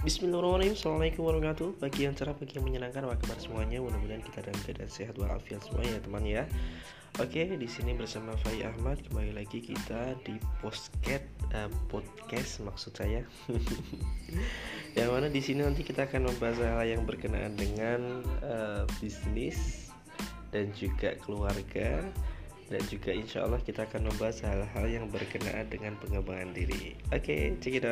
Bismillahirrahmanirrahim. Assalamualaikum warahmatullahi wabarakatuh. Bagi yang cerah, bagi yang menyenangkan Apa kabar semuanya? Mudah-mudahan kita dalam keadaan sehat walafiat semuanya ya teman ya. Oke di sini bersama Fai Ahmad Kembali lagi kita di postcat uh, Podcast maksud saya. Yang mana di sini nanti kita akan membahas hal yang berkenaan dengan uh, Bisnis Dan juga keluarga. Dan juga insya Allah kita akan membahas hal-hal yang berkenaan dengan pengembangan diri. Oke, okay, check.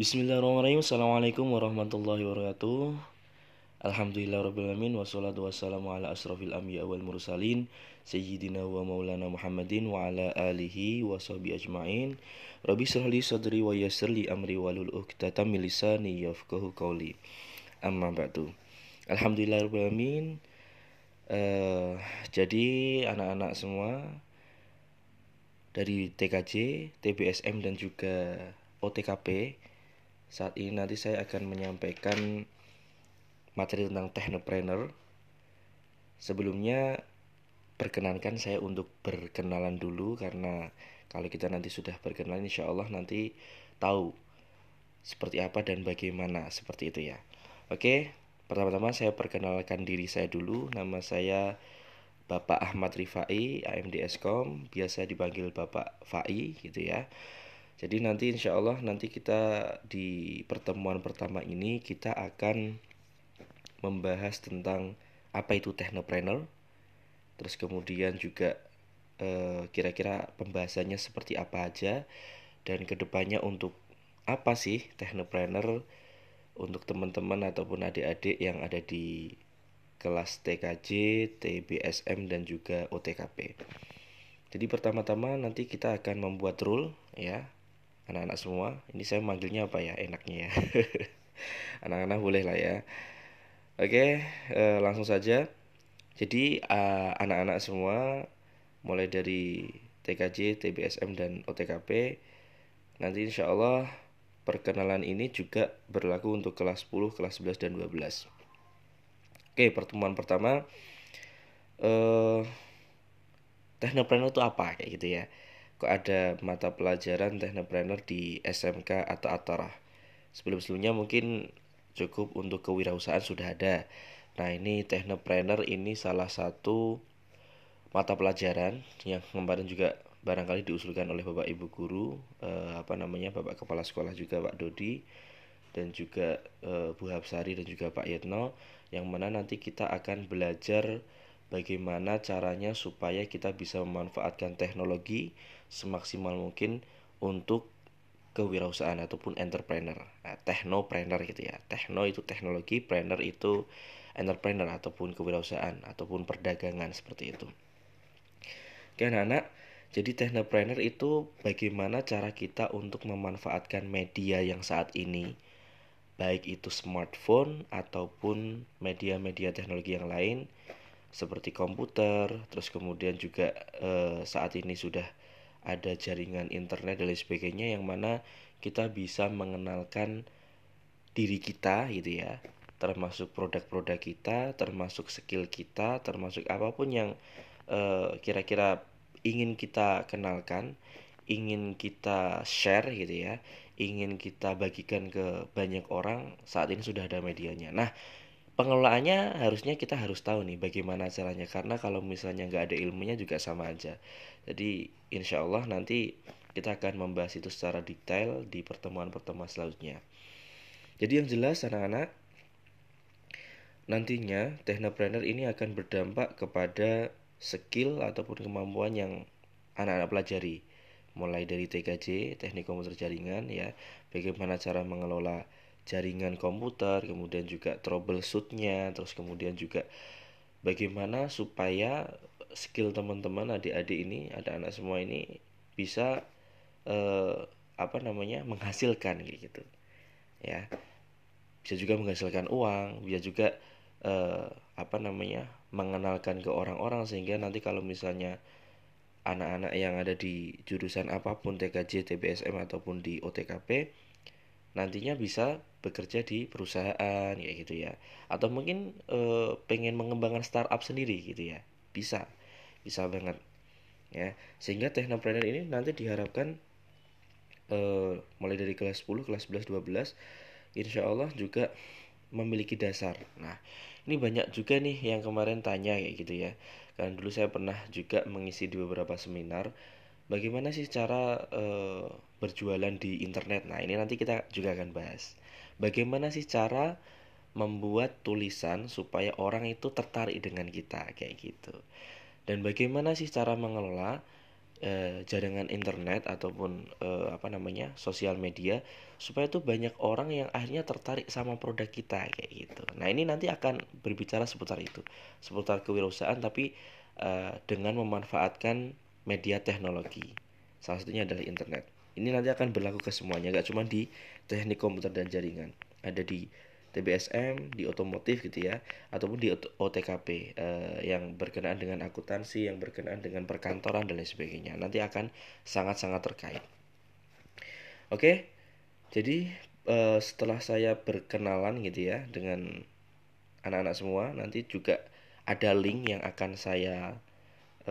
Bismillahirrahmanirrahim. Assalamualaikum warahmatullahi wabarakatuh. Alhamdulillah Rabbil Alamin. Wassalatu wassalamu ala asrafil anbiya wal mursalin Sayyidina wa maulana Muhammadin Wa ala alihi wa sahbihi ajma'in. Rabbi syrahli sadri wa yasirli amri walul uqtatam milisani yafkahu qawli. Amma ba'du. Alhamdulillah Rabbil Alamin. Uh, Jadi anak-anak semua Dari TKJ, TBSM dan juga OTKP saat ini nanti saya akan menyampaikan materi tentang technopreneur. Sebelumnya perkenankan saya untuk berkenalan dulu karena kalau kita nanti sudah berkenalan insya Allah nanti tahu seperti apa dan bagaimana seperti itu ya. Oke, pertama-tama saya perkenalkan diri saya dulu. Nama saya Bapak Ahmad Rifai, AMDSkom, biasa dipanggil Bapak Fai gitu ya. Jadi nanti insya Allah nanti kita di pertemuan pertama ini kita akan membahas tentang apa itu technopreneur, terus kemudian juga eh, kira-kira pembahasannya seperti apa aja dan ke depannya untuk apa sih technopreneur untuk teman-teman ataupun adik-adik yang ada di kelas TKJ, TBSM dan juga OTKP. Jadi pertama-tama nanti kita akan membuat rule ya anak-anak semua. Ini saya manggilnya apa ya? Enaknya ya. Anak-anak boleh lah ya. Oke eh, langsung saja. Jadi eh, anak-anak semua mulai dari TKJ, TBSM dan OTKP nanti insya Allah perkenalan ini juga berlaku untuk kelas 10, kelas 11 dan 12 oke pertemuan pertama eh, teknopreneur itu apa? Kayak gitu ya ada mata pelajaran teknopreneur di SMK atau Atarah. Sebelum-sebelumnya mungkin cukup untuk kewirausahaan sudah ada. Nah ini teknopreneur ini salah satu mata pelajaran yang kemarin juga barangkali diusulkan oleh Bapak Ibu guru eh, apa namanya Bapak Kepala Sekolah juga Pak Dodi dan juga eh, Bu Hapsari dan juga Pak Yetno yang mana nanti kita akan belajar bagaimana caranya supaya kita bisa memanfaatkan teknologi semaksimal mungkin untuk kewirausahaan ataupun entrepreneur, nah, technopreneur gitu ya. Techno itu teknologi, planner itu entrepreneur ataupun kewirausahaan ataupun perdagangan seperti itu. Oke anak-anak, jadi technopreneur itu bagaimana cara kita untuk memanfaatkan media yang saat ini baik itu smartphone ataupun media-media teknologi yang lain seperti komputer, terus kemudian juga e, saat ini sudah ada jaringan internet dan lain sebagainya yang mana kita bisa mengenalkan diri kita gitu ya, termasuk produk-produk kita, termasuk skill kita, termasuk apa pun yang e, kira-kira ingin kita kenalkan, ingin kita share gitu ya, ingin kita bagikan ke banyak orang, saat ini sudah ada medianya. Nah, pengelolaannya harusnya kita harus tahu nih bagaimana caranya. Karena kalau misalnya nggak ada ilmunya juga sama aja jadi insya Allah nanti kita akan membahas itu secara detail di pertemuan-pertemuan selanjutnya. Jadi yang jelas anak-anak nantinya teknopreneur ini akan berdampak kepada skill ataupun kemampuan yang anak-anak pelajari. Mulai dari TKJ teknik komputer jaringan ya. Bagaimana cara mengelola jaringan komputer, kemudian juga troubleshootnya, terus kemudian juga bagaimana supaya skill teman-teman adik-adik ini, ada anak semua ini bisa eh, apa namanya menghasilkan gitu, ya. Bisa juga menghasilkan uang, bisa juga eh, apa namanya mengenalkan ke orang-orang sehingga nanti kalau misalnya anak-anak yang ada di jurusan apa pun TKJ, TBSM ataupun di OTKP nantinya bisa bekerja di perusahaan ya gitu ya. Atau mungkin e, pengen mengembangkan startup sendiri gitu ya. Bisa bisa banget ya. Sehingga teknopreneur ini nanti diharapkan uh, mulai dari kelas 10 kelas 11 12 insya Allah juga memiliki dasar. Nah ini banyak juga nih yang kemarin tanya kayak gitu ya. Kan dulu saya pernah juga mengisi di beberapa seminar bagaimana sih cara uh, berjualan di internet. Nah ini nanti kita juga akan bahas. Bagaimana sih cara membuat tulisan supaya orang itu tertarik dengan kita kayak gitu dan bagaimana sih cara mengelola eh, jaringan internet ataupun eh, apa namanya sosial media supaya itu banyak orang yang akhirnya tertarik sama produk kita kayak gitu. Nah ini nanti akan berbicara seputar itu, seputar kewirausahaan tapi eh, dengan memanfaatkan media teknologi. Salah satunya adalah internet. Ini nanti akan berlaku ke semuanya, gak cuma di teknik komputer dan jaringan. Ada di TBSM di otomotif gitu ya ataupun di OTKP eh, yang berkenaan dengan akuntansi yang berkenaan dengan perkantoran dan lain sebagainya. Nanti akan sangat-sangat terkait. Oke jadi eh, setelah saya berkenalan gitu ya dengan anak-anak semua nanti juga ada link yang akan saya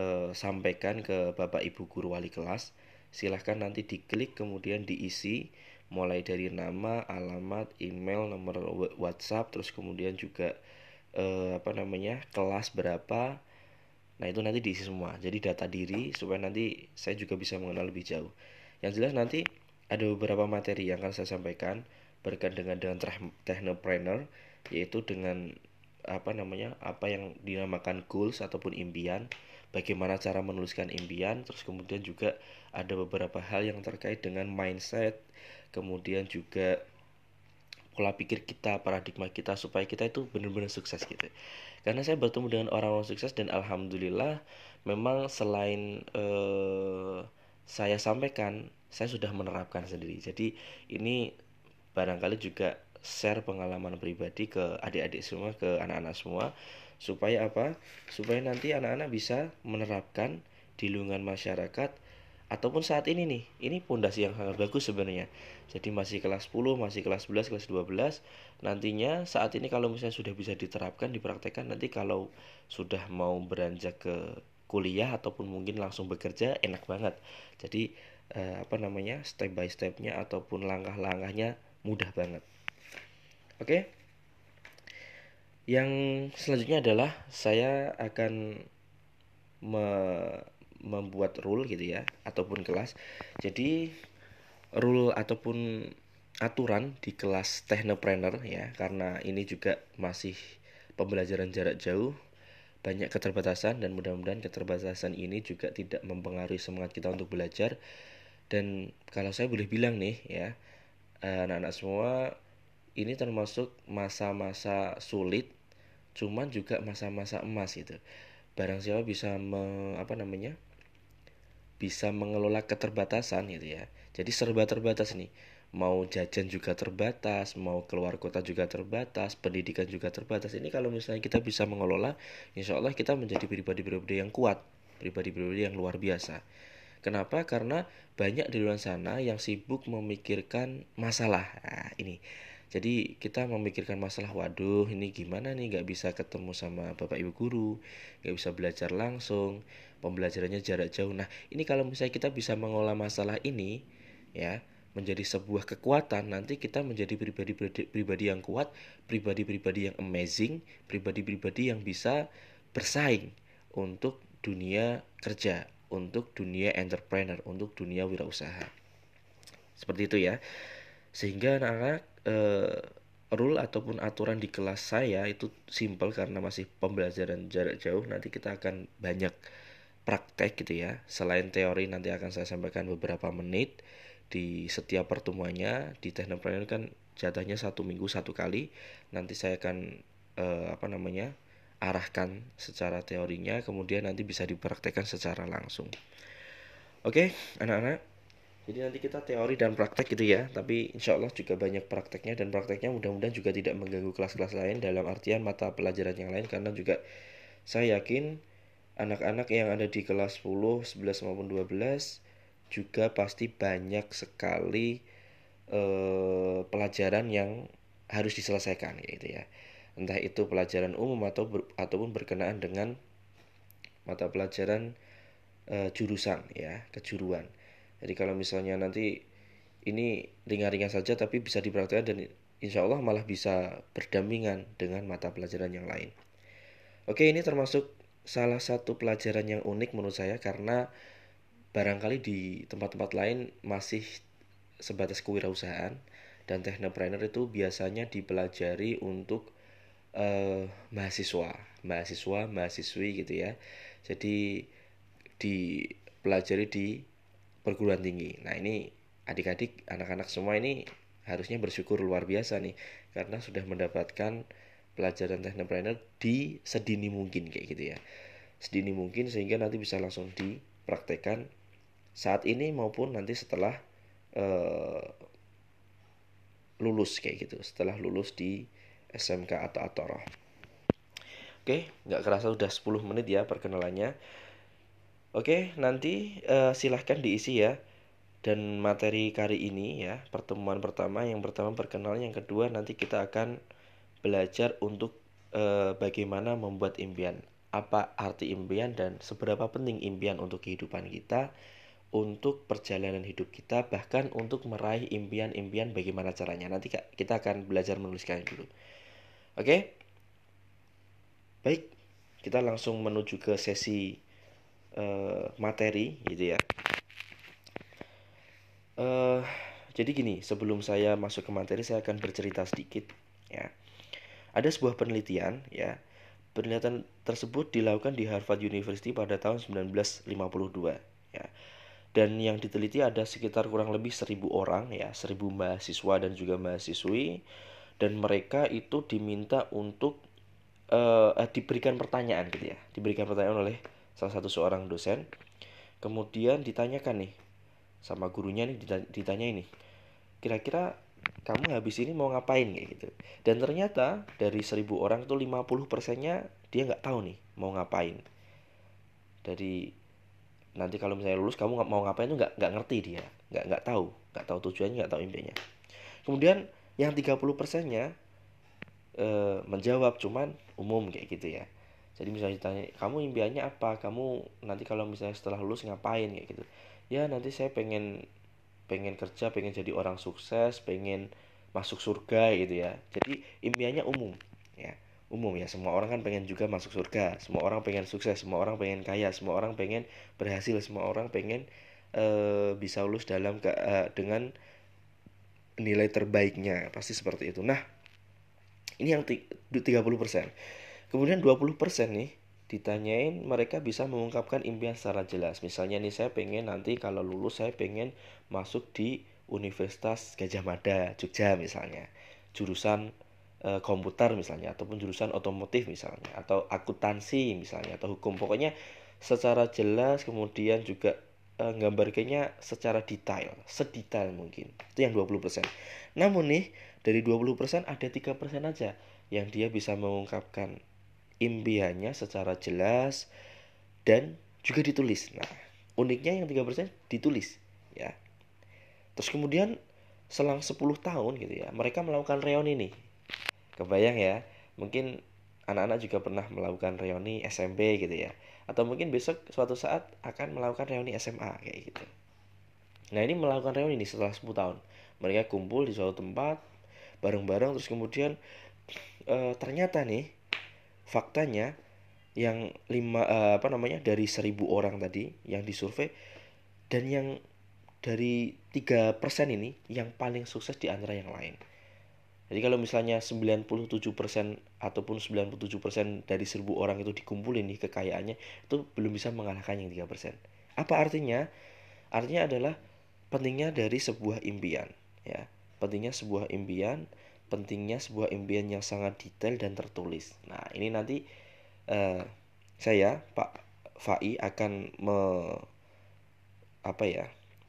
eh, sampaikan ke bapak ibu guru wali kelas. Silahkan nanti diklik kemudian diisi mulai dari nama, alamat, email, nomor WhatsApp, terus kemudian juga eh, apa namanya kelas berapa. Nah itu nanti diisi semua. Jadi data diri supaya nanti saya juga bisa mengenal lebih jauh. Yang jelas nanti ada beberapa materi yang akan saya sampaikan berkaitan dengan dengan technopreneur yaitu dengan apa namanya apa yang dinamakan goals ataupun impian bagaimana cara menuliskan impian terus kemudian juga ada beberapa hal yang terkait dengan mindset kemudian juga pola pikir kita, paradigma kita supaya kita itu benar-benar sukses gitu. Karena saya bertemu dengan orang-orang sukses dan alhamdulillah memang selain uh, saya sampaikan, saya sudah menerapkan sendiri. Jadi ini barangkali juga share pengalaman pribadi ke adik-adik semua, ke anak-anak semua supaya apa? Supaya nanti anak-anak bisa menerapkan di lingkungan masyarakat ataupun saat ini nih ini pondasi yang sangat bagus sebenarnya. Jadi masih kelas 10 masih kelas 11 kelas 12 nantinya saat ini kalau misalnya sudah bisa diterapkan dipraktekkan nanti kalau sudah mau beranjak ke kuliah ataupun mungkin langsung bekerja enak banget. Jadi eh, apa namanya step by stepnya ataupun langkah-langkahnya mudah banget. Oke? Yang selanjutnya adalah saya akan me membuat rule gitu ya ataupun kelas. Jadi rule ataupun aturan di kelas technopreneur ya karena ini juga masih pembelajaran jarak jauh banyak keterbatasan dan mudah-mudahan keterbatasan ini juga tidak mempengaruhi semangat kita untuk belajar. Dan kalau saya boleh bilang nih ya anak-anak semua ini termasuk masa-masa sulit cuman juga masa-masa emas gitu. Barang siapa bisa me, apa namanya bisa mengelola keterbatasan gitu ya. Jadi serba terbatas nih. Mau jajan juga terbatas, mau keluar kota juga terbatas, pendidikan juga terbatas. Ini kalau misalnya kita bisa mengelola, insya Allah kita menjadi pribadi-pribadi yang kuat, pribadi-pribadi yang luar biasa. Kenapa? Karena banyak di luar sana yang sibuk memikirkan masalah. Nah, ini jadi kita memikirkan masalah waduh ini gimana nih nggak bisa ketemu sama bapak ibu guru nggak bisa belajar langsung pembelajarannya jarak jauh. Nah ini kalau misalnya kita bisa mengolah masalah ini ya menjadi sebuah kekuatan nanti kita menjadi pribadi-pribadi yang kuat pribadi-pribadi yang amazing pribadi-pribadi yang bisa bersaing untuk dunia kerja untuk dunia entrepreneur untuk dunia wirausaha. Seperti itu ya. Sehingga anak-anak uh, rule ataupun aturan di kelas saya itu simple karena masih pembelajaran jarak jauh nanti kita akan banyak praktek gitu ya. Selain teori nanti akan saya sampaikan beberapa menit di setiap pertemuannya. Di teknopreneur kan jatahnya satu minggu satu kali. Nanti saya akan uh, apa namanya arahkan secara teorinya. Kemudian nanti bisa dipraktekkan secara langsung. Oke anak-anak. Jadi nanti kita teori dan praktek gitu ya. Tapi insya Allah juga banyak prakteknya. Dan prakteknya mudah-mudahan juga tidak mengganggu kelas-kelas lain dalam artian mata pelajaran yang lain. Karena juga saya yakin anak-anak yang ada di kelas 10, 11 maupun 12 juga pasti banyak sekali eh, pelajaran yang harus diselesaikan gitu ya. Entah itu pelajaran umum atau ber, ataupun berkenaan dengan mata pelajaran uh, jurusan ya kejuruan. Jadi kalau misalnya nanti ini ringan-ringan saja tapi bisa dipraktekkan dan insya Allah malah bisa berdampingan dengan mata pelajaran yang lain. Oke ini termasuk salah satu pelajaran yang unik menurut saya karena barangkali di tempat-tempat lain masih sebatas kewirausahaan dan teknopreneur itu biasanya dipelajari untuk uh, mahasiswa, mahasiswa, mahasiswi gitu ya. Jadi dipelajari di perguruan tinggi. Nah, ini adik-adik, anak-anak semua ini harusnya bersyukur luar biasa nih karena sudah mendapatkan pelajaran teknopreneur di sedini mungkin kayak gitu ya. Sedini mungkin sehingga nanti bisa langsung dipraktekkan saat ini maupun nanti setelah uh, lulus kayak gitu setelah lulus di SMK atau Atoroh Oke, nggak kerasa udah 10 menit ya perkenalannya. Oke, nanti uh, silahkan diisi ya. Dan materi kali ini ya, pertemuan pertama, yang pertama perkenalan, yang kedua nanti kita akan belajar untuk uh, bagaimana membuat impian. Apa arti impian dan seberapa penting impian untuk kehidupan kita untuk perjalanan hidup kita bahkan untuk meraih impian-impian bagaimana caranya. Nanti kita akan belajar menuliskan dulu. Oke? Baik kita langsung menuju ke sesi uh, materi gitu ya. Uh, jadi gini sebelum saya masuk ke materi saya akan bercerita sedikit ya ada sebuah penelitian ya penelitian tersebut dilakukan di Harvard University pada tahun 1952 ya. Dan yang diteliti ada sekitar kurang lebih seribu orang ya seribu mahasiswa dan juga mahasiswi. Dan mereka itu diminta untuk uh, diberikan pertanyaan gitu ya diberikan pertanyaan oleh salah satu seorang dosen. Kemudian ditanyakan nih sama gurunya nih ditanya ini kira-kira kamu habis ini mau ngapain kayak gitu. Dan ternyata dari seribu orang itu 50 persennya dia nggak tahu nih mau ngapain. Dari nanti kalau misalnya lulus kamu mau ngapain tuh nggak nggak ngerti dia. Nggak nggak tahu. Nggak tahu tujuannya nggak tahu impiannya. Kemudian yang 30 persennya e, menjawab cuman umum kayak gitu ya. Jadi misalnya ditanya kamu impiannya apa? Kamu nanti kalau misalnya setelah lulus ngapain? Kayak gitu. Ya nanti saya pengen pengen kerja pengen jadi orang sukses pengen masuk surga gitu ya. Jadi impiannya umum ya. Umum ya semua orang kan pengen juga masuk surga. Semua orang pengen sukses semua orang pengen kaya semua orang pengen berhasil semua orang pengen uh, bisa lulus dalam ke, uh, dengan nilai terbaiknya. Pasti seperti itu. Nah ini yang 30% kemudian 20% nih ditanyain mereka bisa mengungkapkan impian secara jelas. Misalnya nih saya pengen nanti kalau lulus saya pengen masuk di Universitas Gajah Mada Jogja misalnya. Jurusan e, komputer misalnya ataupun jurusan otomotif misalnya atau akuntansi misalnya atau hukum. Pokoknya secara jelas kemudian juga e, gambarkannya secara detail sedetail mungkin. Itu yang 20% namun nih dari 20% ada tiga persen aja yang dia bisa mengungkapkan impiannya secara jelas dan juga ditulis. Nah uniknya yang tiga persen ditulis ya. Terus kemudian selang 10 tahun gitu ya mereka melakukan reuni nih. Kebayang ya mungkin anak-anak juga pernah melakukan reuni SMP gitu ya. Atau mungkin besok suatu saat akan melakukan reuni SMA kayak gitu. Nah ini melakukan reuni nih setelah 10 tahun. Mereka kumpul di suatu tempat bareng-bareng terus kemudian e, ternyata nih faktanya yang lima e, apa namanya dari seribu orang tadi yang disurvei dan yang dari tiga persen ini yang paling sukses di antara yang lain jadi kalau misalnya 97% ataupun 97% dari 1000 orang itu dikumpulin nih kekayaannya itu belum bisa mengalahkan yang 3%. Apa artinya? Artinya adalah pentingnya dari sebuah impian, ya. Pentingnya sebuah impian, pentingnya sebuah impian yang sangat detail dan tertulis. Nah, ini nanti uh, saya Pak Fai akan me, apa ya?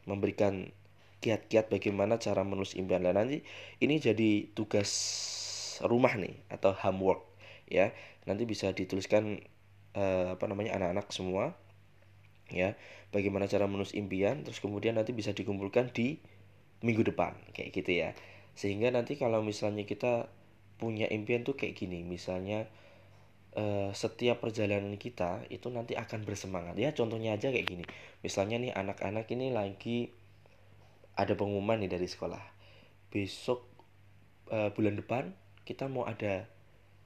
memberikan kiat-kiat bagaimana cara menulis impian dan nanti ini jadi tugas rumah nih atau homework ya nanti bisa dituliskan uh, apa namanya anak-anak semua ya bagaimana cara menulis impian terus kemudian nanti bisa dikumpulkan di minggu depan kayak gitu ya sehingga nanti kalau misalnya kita punya impian tuh kayak gini misalnya uh, setiap perjalanan kita itu nanti akan bersemangat. Ya contohnya aja kayak gini. Misalnya nih anak-anak ini lagi ada pengumuman nih dari sekolah. Besok uh, bulan depan kita mau ada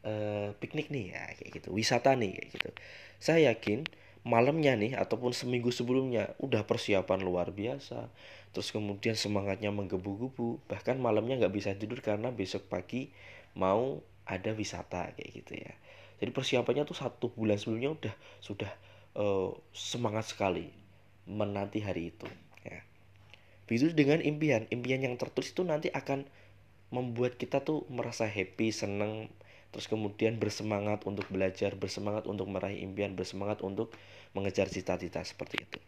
uh, piknik nih. Ya kayak gitu. Wisata nih kayak gitu. Saya yakin malamnya nih ataupun seminggu sebelumnya udah persiapan luar biasa. Terus kemudian semangatnya menggebu-gebu bahkan malamnya nggak bisa tidur karena besok pagi mau ada wisata kayak gitu ya. Jadi persiapannya tuh satu bulan sebelumnya udah sudah uh, semangat sekali menanti hari itu ya. Begitu dengan impian. Impian yang tertulis itu nanti akan membuat kita tuh merasa happy seneng terus kemudian bersemangat untuk belajar, bersemangat untuk meraih impian, bersemangat untuk mengejar cita-cita seperti itu.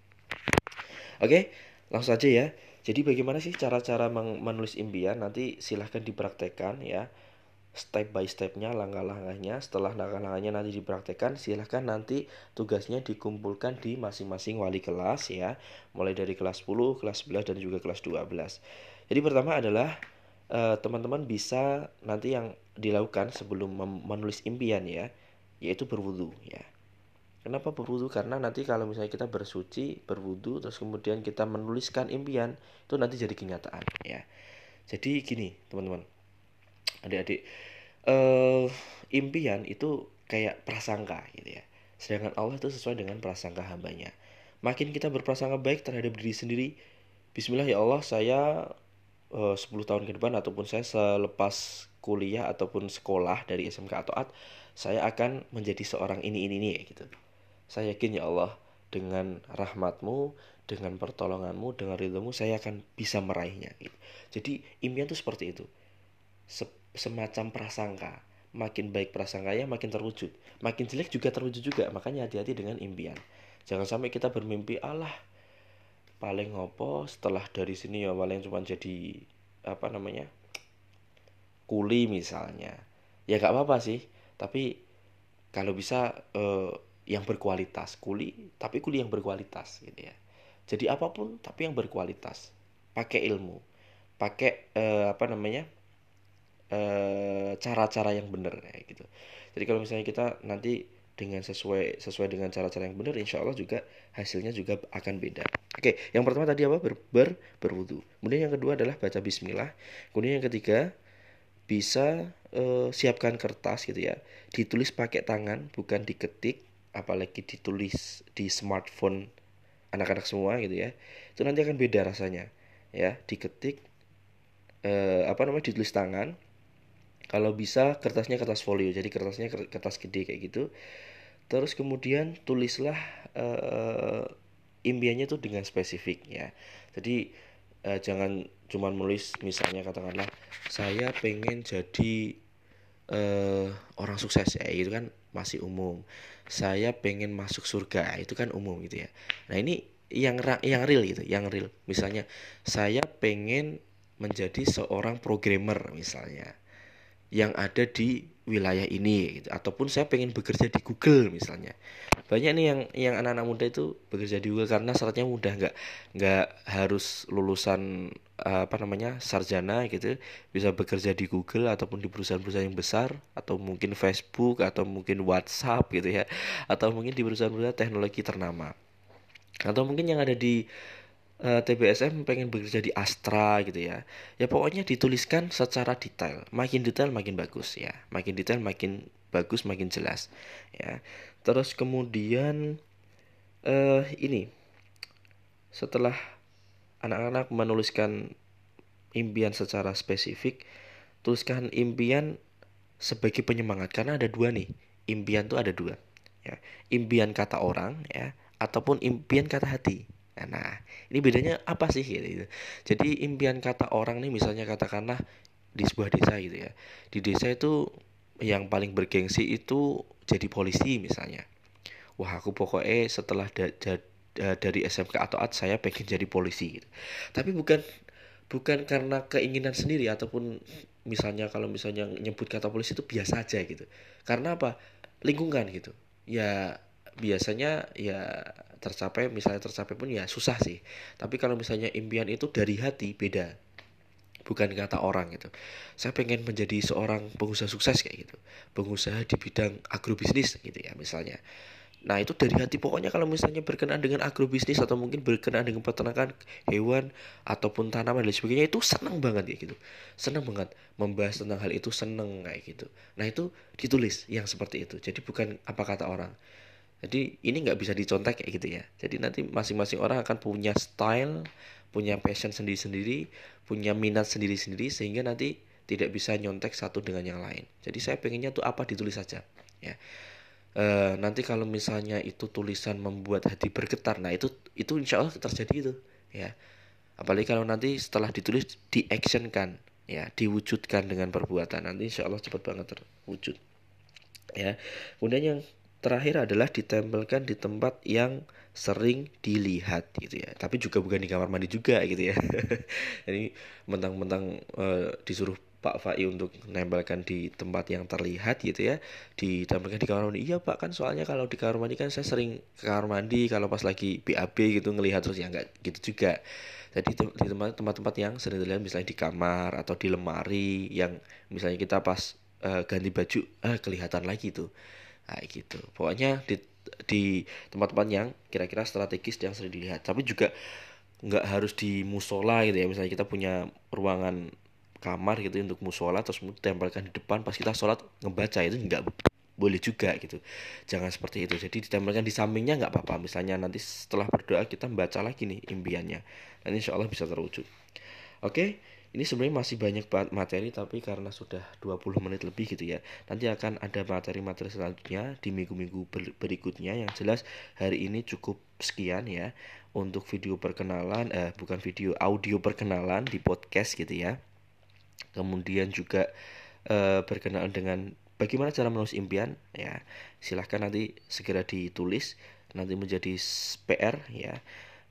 Oke, langsung aja ya. Jadi bagaimana sih cara-cara menulis impian? Nanti silahkan dipraktekkan ya. Step by stepnya, langkah-langkahnya. Setelah langkah-langkahnya nanti dipraktekkan, silahkan nanti tugasnya dikumpulkan di masing-masing wali kelas ya. Mulai dari kelas 10, kelas 11, dan juga kelas 12. Jadi pertama adalah teman-teman uh, bisa nanti yang dilakukan sebelum menulis impian ya, yaitu berwudu ya. Kenapa berwudu? Karena nanti kalau misalnya kita bersuci, berwudu, terus kemudian kita menuliskan impian, itu nanti jadi kenyataan ya. Jadi gini teman-teman, adik-adik, uh, impian itu kayak prasangka gitu ya. Sedangkan Allah itu sesuai dengan prasangka hambanya. Makin kita berprasangka baik terhadap diri sendiri, Bismillah ya Allah saya uh, 10 tahun ke depan ataupun saya selepas kuliah ataupun sekolah dari SMK atau AT saya akan menjadi seorang ini ini ini gitu. Saya yakin ya Allah dengan rahmatmu dengan pertolonganmu dengan ridhomu saya akan bisa meraihnya gitu. jadi impian itu seperti itu. Se semacam prasangka. Makin baik prasangkanya makin terwujud. Makin jelek juga terwujud juga. Makanya hati-hati dengan impian. Jangan sampai kita bermimpi Allah paling ngopo setelah dari sini ya paling cuma jadi apa namanya kuli misalnya. Ya gak apa-apa sih tapi kalau bisa eh, yang berkualitas kuli tapi kuli yang berkualitas gitu ya. Jadi apa pun tapi yang berkualitas. Pakai ilmu pakai eh, apa namanya eh, cara-cara yang benar kayak gitu. Jadi kalau misalnya kita nanti dengan sesuai sesuai dengan cara-cara yang benar insya Allah juga hasilnya juga akan beda oke yang pertama tadi apa? Ber, ber berwudu. Kemudian yang kedua adalah baca Bismillah. Kemudian yang ketiga bisa uh, siapkan kertas gitu ya. Ditulis pakai tangan bukan diketik apalagi ditulis di smartphone anak-anak semua gitu ya. Itu nanti akan beda rasanya ya. Diketik uh, apa namanya ditulis tangan. Kalau bisa kertasnya kertas folio jadi kertasnya kertas gede kayak gitu. Terus kemudian tulislah uh, impiannya tuh dengan spesifik ya jadi uh, jangan cuma menulis misalnya katakanlah saya pengen jadi uh, orang sukses ya itu kan masih umum. Saya pengen masuk surga itu kan umum gitu ya. Nah ini yang yang real gitu yang real. Misalnya saya pengen menjadi seorang programmer misalnya yang ada di wilayah ini gitu. ataupun saya pengen bekerja di Google misalnya. Banyak nih yang yang anak-anak muda itu bekerja di Google karena syaratnya mudah. Nggak nggak harus lulusan apa namanya sarjana gitu. Bisa bekerja di Google ataupun di perusahaan-perusahaan yang besar atau mungkin Facebook atau mungkin WhatsApp gitu ya. Atau mungkin di perusahaan-perusahaan teknologi ternama. Atau mungkin yang ada di eh, TBSM pengen bekerja di Astra gitu ya. Ya pokoknya dituliskan secara detail. Makin detail makin bagus ya. Makin detail makin bagus makin jelas ya. Terus kemudian uh, ini. Setelah anak-anak menuliskan impian secara spesifik tuliskan impian sebagai penyemangat. Karena ada dua nih. Impian tuh ada dua ya. Impian kata orang ya ataupun impian kata hati Nah, ini bedanya apa sih gitu. Jadi impian kata orang nih misalnya katakanlah di sebuah desa gitu ya. Di desa itu yang paling bergengsi itu jadi polisi misalnya. Wah, aku pokoknya setelah da da dari SMK atau AT saya pengen jadi polisi gitu. Tapi bukan bukan karena keinginan sendiri ataupun misalnya kalau misalnya nyebut kata polisi itu biasa aja gitu. Karena apa? Lingkungan gitu. Ya biasanya ya tercapai misalnya tercapai pun ya susah sih tapi kalau misalnya impian itu dari hati beda bukan kata orang gitu saya pengen menjadi seorang pengusaha sukses kayak gitu pengusaha di bidang agrobisnis gitu ya misalnya Nah itu dari hati pokoknya kalau misalnya berkenaan dengan agrobisnis atau mungkin berkenaan dengan peternakan hewan ataupun tanaman dan sebagainya itu senang banget ya gitu. Senang banget membahas tentang hal itu senang kayak gitu. Nah itu ditulis yang seperti itu. Jadi bukan apa kata orang. Jadi ini nggak bisa dicontek kayak gitu ya. Jadi nanti masing-masing orang akan punya style, punya passion sendiri-sendiri, punya minat sendiri-sendiri sehingga nanti tidak bisa nyontek satu dengan yang lain. Jadi saya pengennya tuh apa ditulis saja ya uh, nanti kalau misalnya itu tulisan membuat hati bergetar nah itu itu insya Allah terjadi itu ya apalagi kalau nanti setelah ditulis diactionkan ya diwujudkan dengan perbuatan nanti insya Allah cepat banget terwujud ya kemudian yang terakhir adalah ditempelkan di tempat yang sering dilihat gitu ya. Tapi juga bukan di kamar mandi juga gitu ya. Jadi mentang-mentang uh, disuruh Pak Fai untuk nempelkan di tempat yang terlihat gitu ya. Ditempelkan di kamar mandi. Iya Pak kan soalnya kalau di kamar mandi kan saya sering ke kamar mandi. Kalau pas lagi BAB gitu ngelihat terus ya nggak gitu juga. Jadi di tempat-tempat yang sering terlihat misalnya di kamar atau di lemari yang misalnya kita pas uh, ganti baju uh, kelihatan lagi tuh nah, gitu. Pokoknya di di tempat-tempat yang kira-kira strategis yang sering dilihat. Tapi juga nggak harus di musola gitu ya. Misalnya kita punya ruangan kamar gitu untuk musola terus ditempelkan di depan pas kita sholat ngebaca itu nggak boleh juga gitu. Jangan seperti itu. Jadi ditempelkan di sampingnya nggak apa-apa. Misalnya nanti setelah berdoa kita membaca lagi nih impiannya. Dan insya Allah bisa terwujud. Oke ini sebenarnya masih banyak materi tapi karena sudah 20 menit lebih gitu ya nanti akan ada materi-materi selanjutnya di minggu-minggu berikutnya. Yang jelas hari ini cukup sekian ya untuk video perkenalan eh bukan video audio perkenalan di podcast gitu ya. Kemudian juga e, berkenaan dengan bagaimana cara menulis impian ya. Silahkan nanti segera ditulis nanti menjadi PR ya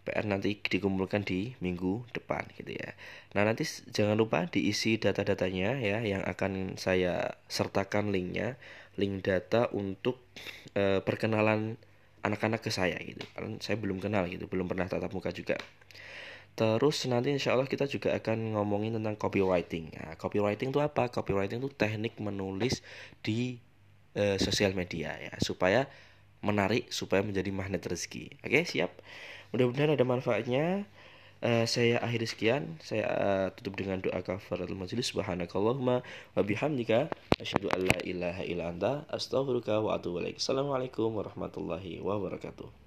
PR nanti dikumpulkan di minggu depan gitu ya nah nanti jangan lupa diisi data-datanya ya yang akan saya sertakan linknya link data untuk e, perkenalan anak-anak ke saya gitu karena saya belum kenal gitu belum pernah tatap muka juga Terus nanti insya Allah kita juga akan ngomongin tentang copywriting. Nah, copywriting itu apa? Copywriting itu teknik menulis di uh, sosial media ya supaya menarik supaya menjadi magnet rezeki. Oke siap. Mudah-mudahan ada manfaatnya. Uh, saya akhiri sekian. Saya uh, tutup dengan doa kafaratul majelis. Subhanakallahumma wa bihamdika asyhadu an la ilaha illa anta astaghfiruka wa atubu ilaik. Assalamualaikum warahmatullahi wabarakatuh.